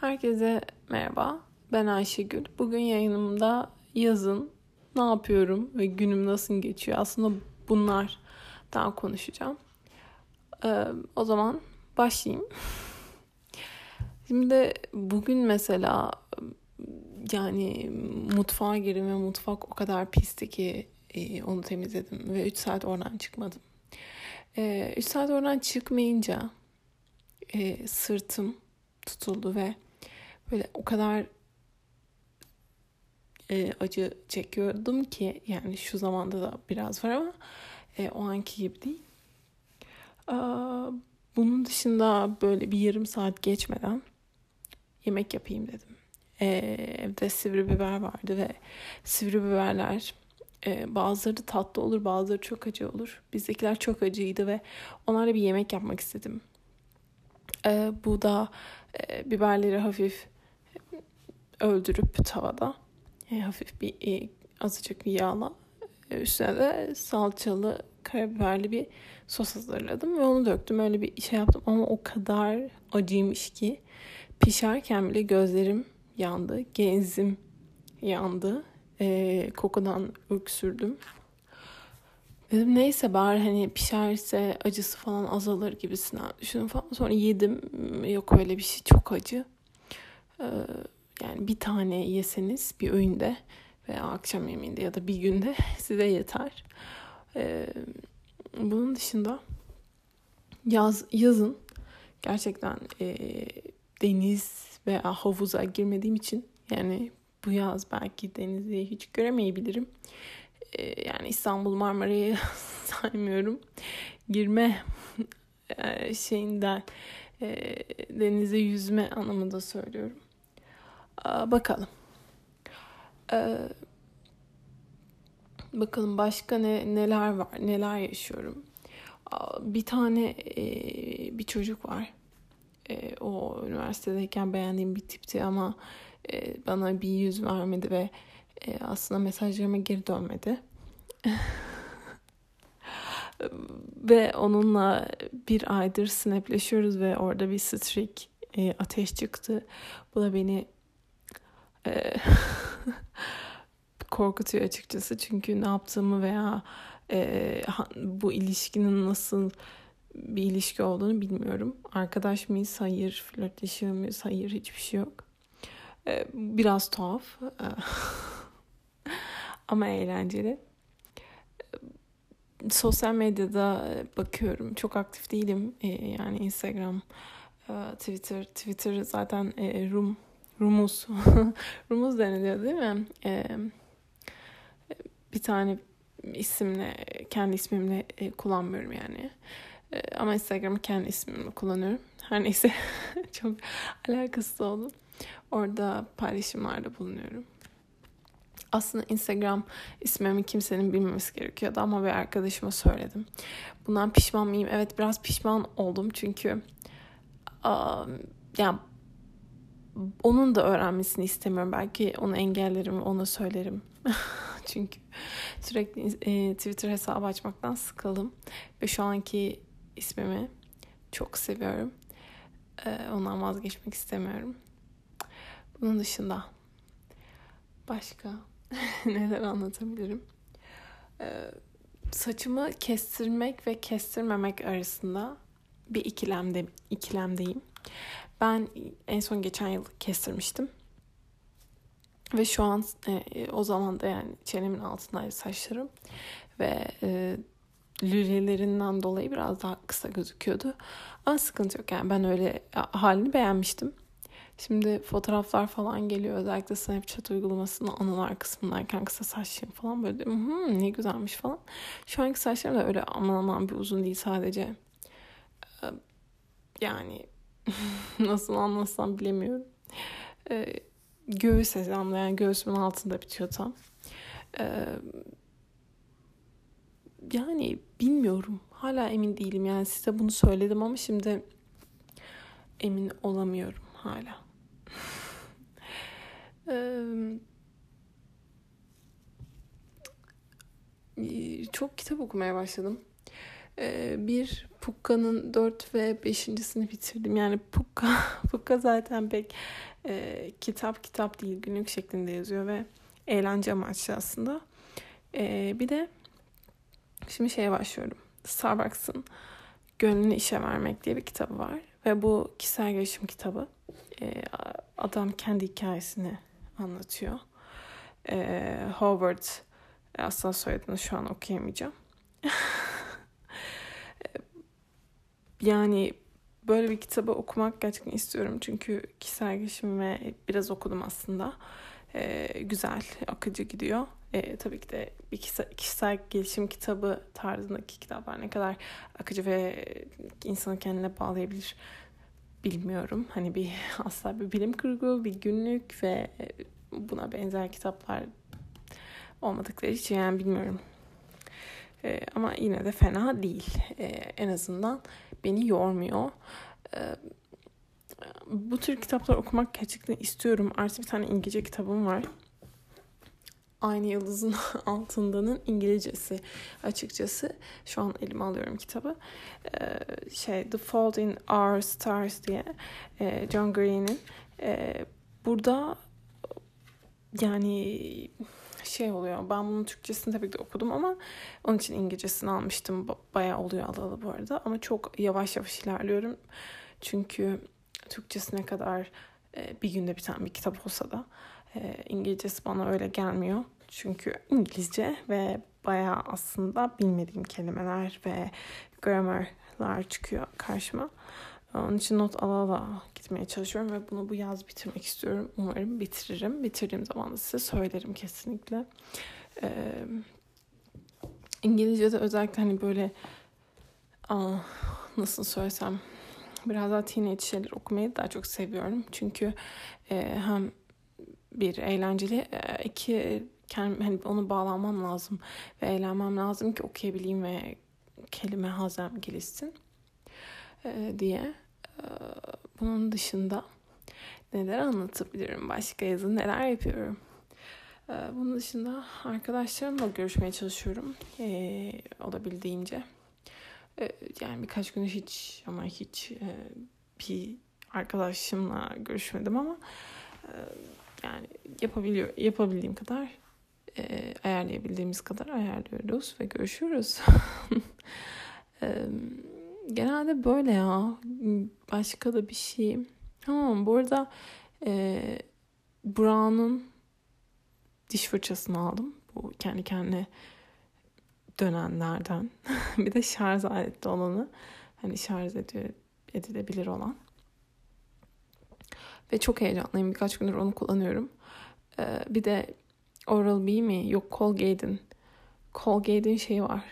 Herkese merhaba. Ben Ayşegül. Bugün yayınımda yazın ne yapıyorum ve günüm nasıl geçiyor aslında bunlar daha konuşacağım. Ee, o zaman başlayayım. Şimdi bugün mesela yani mutfağa girdim ve mutfak o kadar pisti ki e, onu temizledim ve 3 saat oradan çıkmadım. 3 e, saat oradan çıkmayınca e, sırtım tutuldu ve böyle o kadar e, acı çekiyordum ki yani şu zamanda da biraz var ama e, o anki gibi değil. Aa, bunun dışında böyle bir yarım saat geçmeden yemek yapayım dedim. E, evde sivri biber vardı ve sivri biberler e, bazıları tatlı olur bazıları çok acı olur. Bizdekiler çok acıydı ve onlarla bir yemek yapmak istedim. E, bu da e, biberleri hafif öldürüp tavada e, hafif bir e, azıcık bir yağla e, üstüne de salçalı karabiberli bir sos hazırladım ve onu döktüm. Öyle bir şey yaptım ama o kadar acıymış ki pişerken bile gözlerim yandı, genzim yandı. E, kokudan öksürdüm. Dedim neyse bari hani pişerse acısı falan azalır gibisinden düşündüm falan. Sonra yedim. Yok öyle bir şey çok acı. Ee, yani bir tane yeseniz bir öğünde veya akşam yemeğinde ya da bir günde size yeter. Ee, bunun dışında yaz yazın gerçekten e, deniz veya havuza girmediğim için yani bu yaz belki denizi hiç göremeyebilirim. Ee, yani İstanbul Marmara'yı saymıyorum. Girme e, şeyinden e, denize yüzme anlamında söylüyorum. Bakalım. Ee, bakalım başka ne neler var, neler yaşıyorum. Bir tane e, bir çocuk var. E, o üniversitedeyken beğendiğim bir tipti ama e, bana bir yüz vermedi ve aslında mesajlarıma geri dönmedi. ve onunla bir aydır snapleşiyoruz ve orada bir streak ateş çıktı. Bu da beni e, korkutuyor açıkçası. Çünkü ne yaptığımı veya e, bu ilişkinin nasıl bir ilişki olduğunu bilmiyorum. Arkadaş mıyız? Hayır. Flörtleşiyor muyuz? Hayır. Hiçbir şey yok. E, biraz tuhaf. E, ama eğlenceli. Sosyal medyada bakıyorum. Çok aktif değilim. E, yani Instagram, Twitter. Twitter zaten Rum Rumuz. Rumuz deniliyor değil mi? Ee, bir tane isimle, kendi ismimle e, kullanmıyorum yani. E, ama Instagram'ı kendi ismimle kullanıyorum. Her neyse çok alakasız oldu. Orada paylaşımlarda bulunuyorum. Aslında Instagram ismimi kimsenin bilmemesi gerekiyordu ama bir arkadaşıma söyledim. Bundan pişman mıyım? Evet biraz pişman oldum çünkü um, yani onun da öğrenmesini istemiyorum. Belki onu engellerim, ona söylerim. Çünkü sürekli e, Twitter hesabı açmaktan sıkıldım. Ve şu anki ismimi çok seviyorum. E, ondan vazgeçmek istemiyorum. Bunun dışında başka neler anlatabilirim? E, saçımı kestirmek ve kestirmemek arasında bir ikilemde ikilemdeyim. Ben en son geçen yıl kestirmiştim. Ve şu an e, o zaman da yani çenemin altındaydı saçlarım. Ve e, lülelerinden dolayı biraz daha kısa gözüküyordu. Ama sıkıntı yok yani ben öyle halini beğenmiştim. Şimdi fotoğraflar falan geliyor özellikle Snapchat uygulamasının anılar kısmındayken kısa saçlarım falan böyle diyorum hmm, ne güzelmiş falan. Şu anki saçlarım da öyle aman aman bir uzun değil sadece. E, yani nasıl anlatsam bilemiyorum. Ee, göğüs hizamda yani göğsümün altında bitiyor tam. Ee, yani bilmiyorum. Hala emin değilim. Yani size bunu söyledim ama şimdi emin olamıyorum hala. ee, çok kitap okumaya başladım. Ee, bir Pukka'nın 4 ve 5.sini bitirdim. Yani Pukka, Pukka zaten pek e, kitap kitap değil günlük şeklinde yazıyor ve eğlence amaçlı aslında. E, bir de şimdi şeye başlıyorum. Starbucks'ın Gönlünü işe Vermek diye bir kitabı var. Ve bu kişisel gelişim kitabı. E, adam kendi hikayesini anlatıyor. E, Howard asla soyadını şu an okuyamayacağım. yani böyle bir kitabı okumak gerçekten istiyorum. Çünkü kişisel gelişim ve biraz okudum aslında. Ee, güzel, akıcı gidiyor. Ee, tabii ki de bir kişisel gelişim kitabı tarzındaki kitaplar ne kadar akıcı ve insanı kendine bağlayabilir bilmiyorum. Hani bir asla bir bilim kurgu, bir günlük ve buna benzer kitaplar olmadıkları için yani bilmiyorum. Ee, ama yine de fena değil. Ee, en azından beni yormuyor. Ee, bu tür kitaplar okumak gerçekten istiyorum. Artı bir tane İngilizce kitabım var. Aynı Yıldızın Altından'ın İngilizcesi açıkçası. Şu an elime alıyorum kitabı. Ee, şey The Fault in Our Stars diye e, John Green'in. E, burada yani şey oluyor. Ben bunun Türkçesini tabii ki de okudum ama onun için İngilizcesini almıştım. Bayağı oluyor alalı bu arada. Ama çok yavaş yavaş ilerliyorum. Çünkü Türkçesi ne kadar e, bir günde biten bir kitap olsa da e, İngilizcesi bana öyle gelmiyor. Çünkü İngilizce ve bayağı aslında bilmediğim kelimeler ve grammarlar çıkıyor karşıma. Onun için not ala ala gitmeye çalışıyorum ve bunu bu yaz bitirmek istiyorum. Umarım bitiririm. Bitirdiğim zaman da size söylerim kesinlikle. Ee, İngilizce'de özellikle hani böyle aa, nasıl söylesem biraz daha teenage şeyler okumayı daha çok seviyorum. Çünkü e, hem bir eğlenceli, e, iki kendim, hani onu bağlamam lazım ve eğlenmem lazım ki okuyabileyim ve kelime hazem gelişsin e, diye. E, bunun dışında neler anlatabilirim? Başka yazın neler yapıyorum? E, bunun dışında arkadaşlarımla görüşmeye çalışıyorum. E, olabildiğince. E, yani birkaç gün hiç ama hiç e, bir arkadaşımla görüşmedim ama e, yani yapabiliyor yapabildiğim kadar e, ayarlayabildiğimiz kadar ayarlıyoruz ve görüşüyoruz. e, genelde böyle ya. Başka da bir şey. Tamam bu arada e, Brown'un diş fırçasını aldım. Bu kendi kendine dönenlerden. bir de şarj aletli olanı. Hani şarj ediyor, edilebilir olan. Ve çok heyecanlıyım. Birkaç gündür onu kullanıyorum. Ee, bir de Oral-B mi? Yok Colgate'in. Colgate'in şeyi var.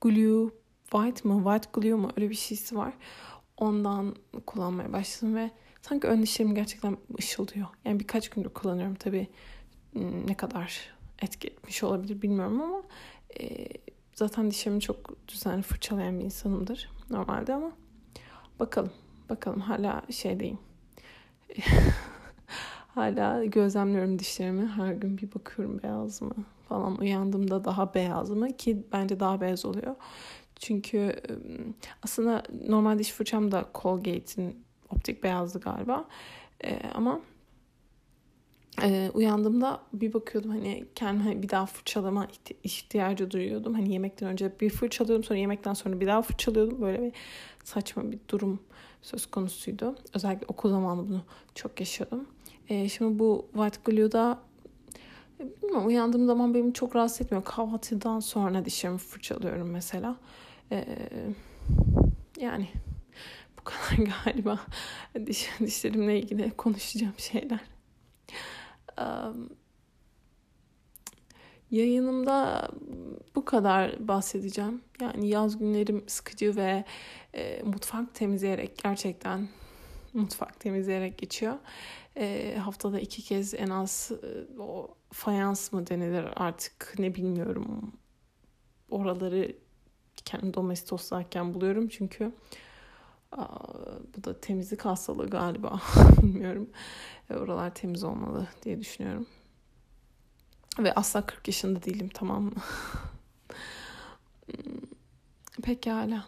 Glue White mı? White Glue mu? Öyle bir şeysi var. Ondan kullanmaya başladım ve sanki ön dişlerim gerçekten ışıldıyor. Yani birkaç gündür kullanıyorum tabii. Hmm, ne kadar etki etmiş olabilir bilmiyorum ama e, zaten dişlerimi çok düzenli fırçalayan bir insanımdır normalde ama bakalım. Bakalım hala şeydeyim. Hala gözlemliyorum dişlerimi. Her gün bir bakıyorum beyaz mı falan. Uyandığımda daha beyaz mı ki bence daha beyaz oluyor. Çünkü aslında normal diş fırçam da Colgate'in optik beyazdı galiba. Ee, ama e, uyandığımda bir bakıyordum hani kendime hani bir daha fırçalama ihtiyacı duyuyordum. Hani yemekten önce bir fırçalıyordum sonra yemekten sonra bir daha fırçalıyordum. Böyle bir saçma bir durum söz konusuydu. Özellikle okul zamanı bunu çok yaşadım. E, şimdi bu White Glue'da bilmiyorum uyandığım zaman beni çok rahatsız etmiyor. Kahvaltıdan sonra dişlerimi fırçalıyorum mesela. E, yani bu kadar galiba diş, dişlerimle ilgili konuşacağım şeyler. Um, Yayınımda bu kadar bahsedeceğim. Yani yaz günlerim sıkıcı ve e, mutfak temizleyerek gerçekten mutfak temizleyerek geçiyor. E, haftada iki kez en az e, o fayans mı denilir artık ne bilmiyorum. Oraları kendi domestoslarken buluyorum çünkü bu da temizlik hastalığı galiba bilmiyorum. E, oralar temiz olmalı diye düşünüyorum. Ve asla 40 yaşında değilim tamam mı? Hmm, pekala.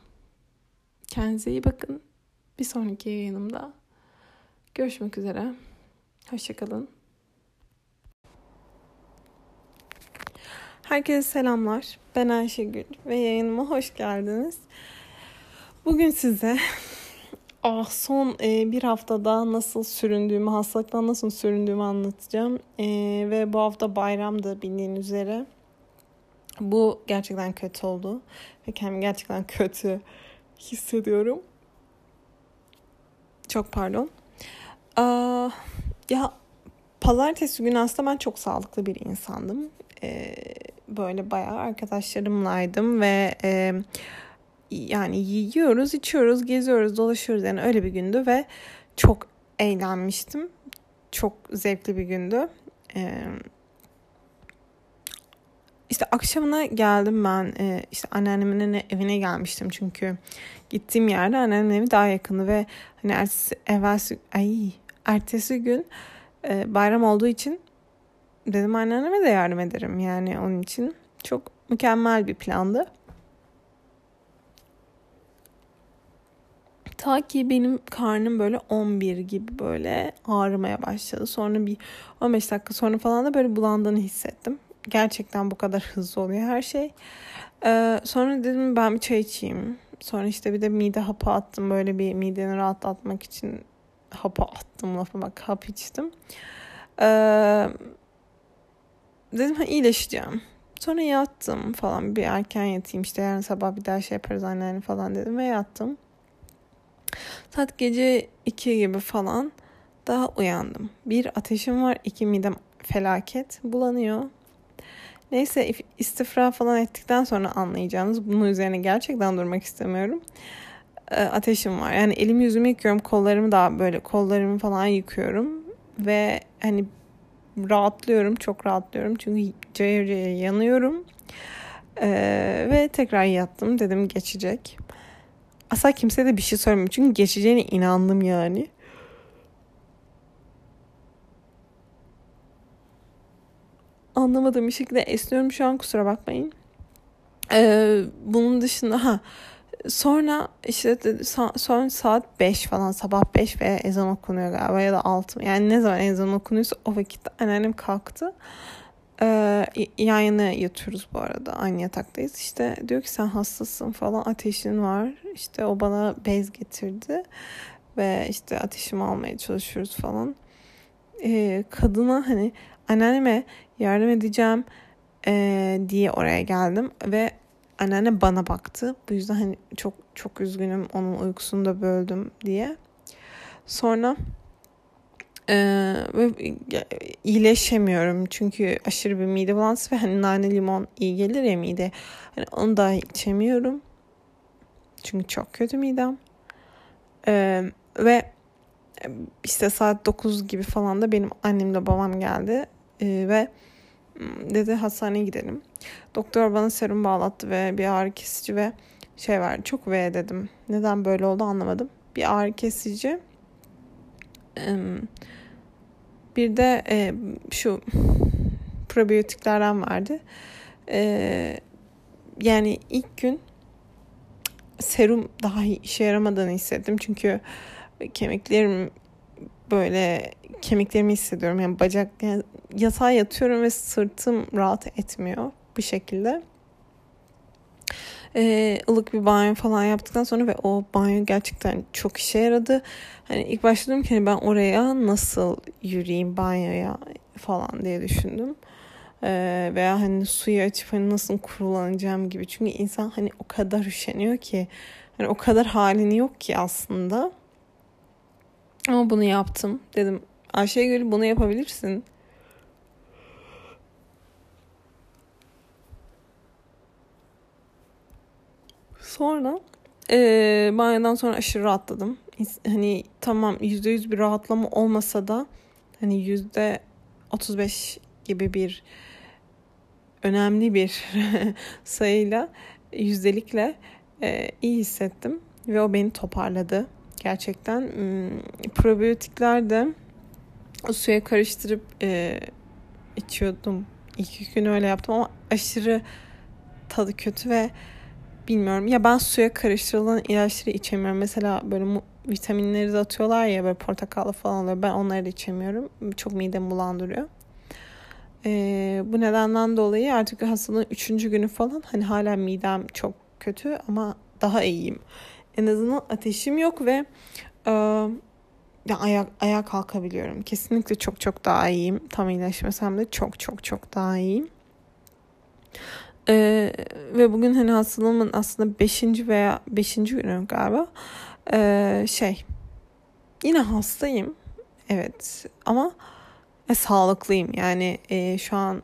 Kendinize iyi bakın. Bir sonraki yayınımda görüşmek üzere. Hoşçakalın. Herkese selamlar. Ben Ayşegül ve yayınıma hoş geldiniz. Bugün size ah, son e, bir haftada nasıl süründüğümü, hastalıktan nasıl süründüğümü anlatacağım. E, ve bu hafta bayramdı bildiğin üzere. Bu gerçekten kötü oldu. Ve kendimi gerçekten kötü hissediyorum. Çok pardon. Aa, ya pazartesi günü aslında ben çok sağlıklı bir insandım. Ee, böyle bayağı arkadaşlarımlaydım ve e, yani yiyoruz, içiyoruz, geziyoruz, dolaşıyoruz. Yani öyle bir gündü ve çok eğlenmiştim. Çok zevkli bir gündü. Ee, işte akşamına geldim ben e, işte anneannemin evine gelmiştim çünkü gittiğim yerde anneannemin evi daha yakındı ve hani ertesi, evvelsi, ay, ertesi gün e, bayram olduğu için dedim anneanneme de yardım ederim yani onun için çok mükemmel bir plandı. Ta ki benim karnım böyle 11 gibi böyle ağrımaya başladı. Sonra bir 15 dakika sonra falan da böyle bulandığını hissettim. Gerçekten bu kadar hızlı oluyor her şey. Ee, sonra dedim ben bir çay içeyim. Sonra işte bir de mide hapı attım böyle bir mideni rahatlatmak için hapı attım lafa bak hap içtim. Ee, dedim ha iyileşeceğim. Sonra yattım falan bir erken yatayım işte yarın sabah bir daha şey yaparız anneanne falan dedim ve yattım. Saat gece 2 gibi falan daha uyandım. Bir ateşim var, iki midem felaket bulanıyor. Neyse istifra falan ettikten sonra anlayacağınız bunun üzerine gerçekten durmak istemiyorum. Ee, ateşim var. Yani elimi yüzümü yıkıyorum. Kollarımı da böyle kollarımı falan yıkıyorum. Ve hani rahatlıyorum. Çok rahatlıyorum. Çünkü cayır yanıyorum. Ee, ve tekrar yattım. Dedim geçecek. Asla kimseye de bir şey söylemem. Çünkü geçeceğine inandım yani. anlamadığım bir şekilde esniyorum şu an kusura bakmayın. Ee, bunun dışında ha sonra işte son saat 5 falan sabah 5 ve ezan okunuyor galiba ya da 6 yani ne zaman ezan okunuyorsa o vakitte anneannem kalktı. Ee, yan yana yatıyoruz bu arada aynı yataktayız. İşte diyor ki sen hastasın falan ateşin var. İşte o bana bez getirdi ve işte ateşimi almaya çalışıyoruz falan. Ee, kadına hani anneanneme yardım edeceğim e, diye oraya geldim ve anneanne bana baktı. Bu yüzden hani çok çok üzgünüm onun uykusunu da böldüm diye. Sonra e, ve iyileşemiyorum çünkü aşırı bir mide bulantısı ve hani nane limon iyi gelir ya mide. Hani onu da içemiyorum. Çünkü çok kötü midem. E, ve işte saat 9 gibi falan da benim annemle babam geldi e, ve dedi hastaneye gidelim. Doktor bana serum bağlattı ve bir ağrı kesici ve şey verdi. Çok V dedim. Neden böyle oldu anlamadım. Bir ağrı kesici. Bir de e, şu probiyotiklerden vardı. E, yani ilk gün serum daha işe yaramadığını hissettim. Çünkü kemiklerim böyle kemiklerimi hissediyorum. Yani bacak yani yatağa yatıyorum ve sırtım rahat etmiyor bu şekilde. Ee, ılık bir banyo falan yaptıktan sonra ve o banyo gerçekten çok işe yaradı. Hani ilk başta ki hani ben oraya nasıl yürüyeyim banyoya falan diye düşündüm. Ee, veya hani suyu açıp hani nasıl kurulanacağım gibi. Çünkü insan hani o kadar üşeniyor ki hani o kadar halini yok ki aslında. Ama bunu yaptım. Dedim Ayşegül bunu yapabilirsin. Sonra e, banyodan sonra aşırı rahatladım. Hani tamam yüzde yüz bir rahatlama olmasa da hani yüzde otuz beş gibi bir önemli bir sayıyla yüzdelikle e, iyi hissettim ve o beni toparladı gerçekten. Probiyotikler de suya karıştırıp e, içiyordum. İlk gün öyle yaptım ama aşırı tadı kötü ve bilmiyorum. Ya ben suya karıştırılan ilaçları içemiyorum. Mesela böyle vitaminleri de atıyorlar ya böyle portakallı falan oluyor. Ben onları da içemiyorum. Çok midemi bulandırıyor. Ee, bu nedenden dolayı artık hastalığın üçüncü günü falan hani hala midem çok kötü ama daha iyiyim. En azından ateşim yok ve e, ya ayak ayağa kalkabiliyorum. Kesinlikle çok çok daha iyiyim. Tam iyileşmesem de çok çok çok daha iyiyim. Ee, ve bugün hani hastalığımın aslında beşinci veya beşinci günü galiba. Ee, şey yine hastayım. Evet ama e, sağlıklıyım. Yani e, şu an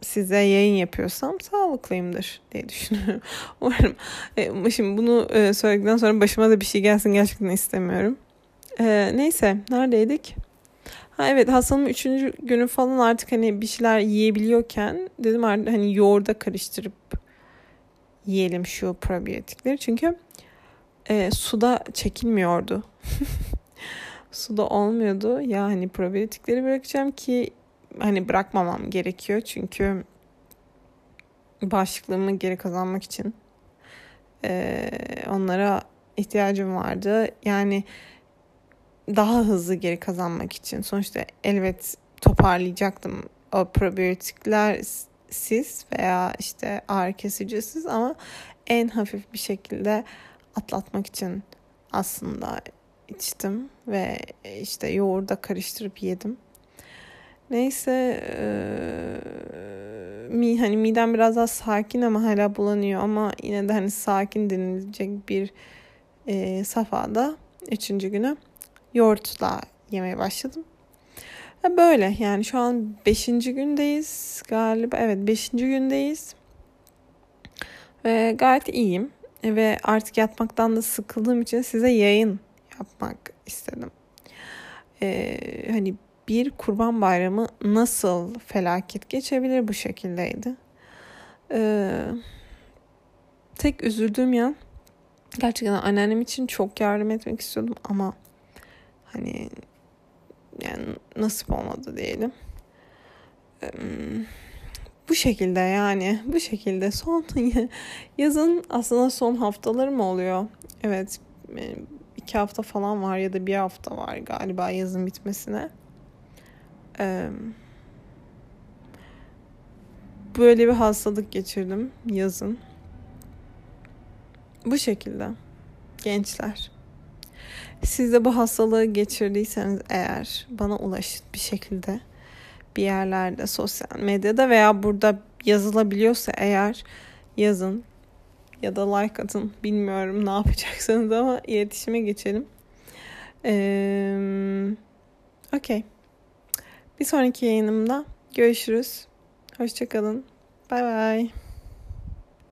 size yayın yapıyorsam sağlıklıyımdır diye düşünüyorum. Umarım. E, şimdi bunu e, söyledikten sonra başıma da bir şey gelsin gerçekten istemiyorum. E, neyse neredeydik? Ha evet hastalığın üçüncü günü falan artık hani bir şeyler yiyebiliyorken dedim artık hani yoğurda karıştırıp yiyelim şu probiyotikleri. Çünkü e, suda çekilmiyordu. suda olmuyordu. Ya hani probiyotikleri bırakacağım ki hani bırakmamam gerekiyor. Çünkü bağışıklığımı geri kazanmak için e, onlara ihtiyacım vardı. Yani daha hızlı geri kazanmak için. Sonuçta elbet toparlayacaktım o probiyotikler siz veya işte ağrı kesicisiz ama en hafif bir şekilde atlatmak için aslında içtim ve işte yoğurda karıştırıp yedim. Neyse e, mi hani midem biraz daha sakin ama hala bulanıyor ama yine de hani sakin denilecek bir e, safhada üçüncü günü yoğurtla yemeye başladım. Böyle yani şu an beşinci gündeyiz galiba. Evet beşinci gündeyiz. Ve gayet iyiyim. Ve artık yatmaktan da sıkıldığım için size yayın yapmak istedim. Ee, hani bir kurban bayramı nasıl felaket geçebilir bu şekildeydi. Ee, tek üzüldüğüm yan gerçekten anneannem için çok yardım etmek istiyordum ama hani yani nasip olmadı diyelim. Ee, bu şekilde yani bu şekilde son yazın aslında son haftaları mı oluyor? Evet iki hafta falan var ya da bir hafta var galiba yazın bitmesine. Böyle bir hastalık geçirdim yazın. Bu şekilde gençler. Siz de bu hastalığı geçirdiyseniz eğer bana ulaşın bir şekilde bir yerlerde sosyal medyada veya burada yazılabiliyorsa eğer yazın ya da like atın bilmiyorum ne yapacaksınız ama iletişime geçelim. Ee, Okey. Bir sonraki yayınımda görüşürüz. Hoşçakalın. Bay bay.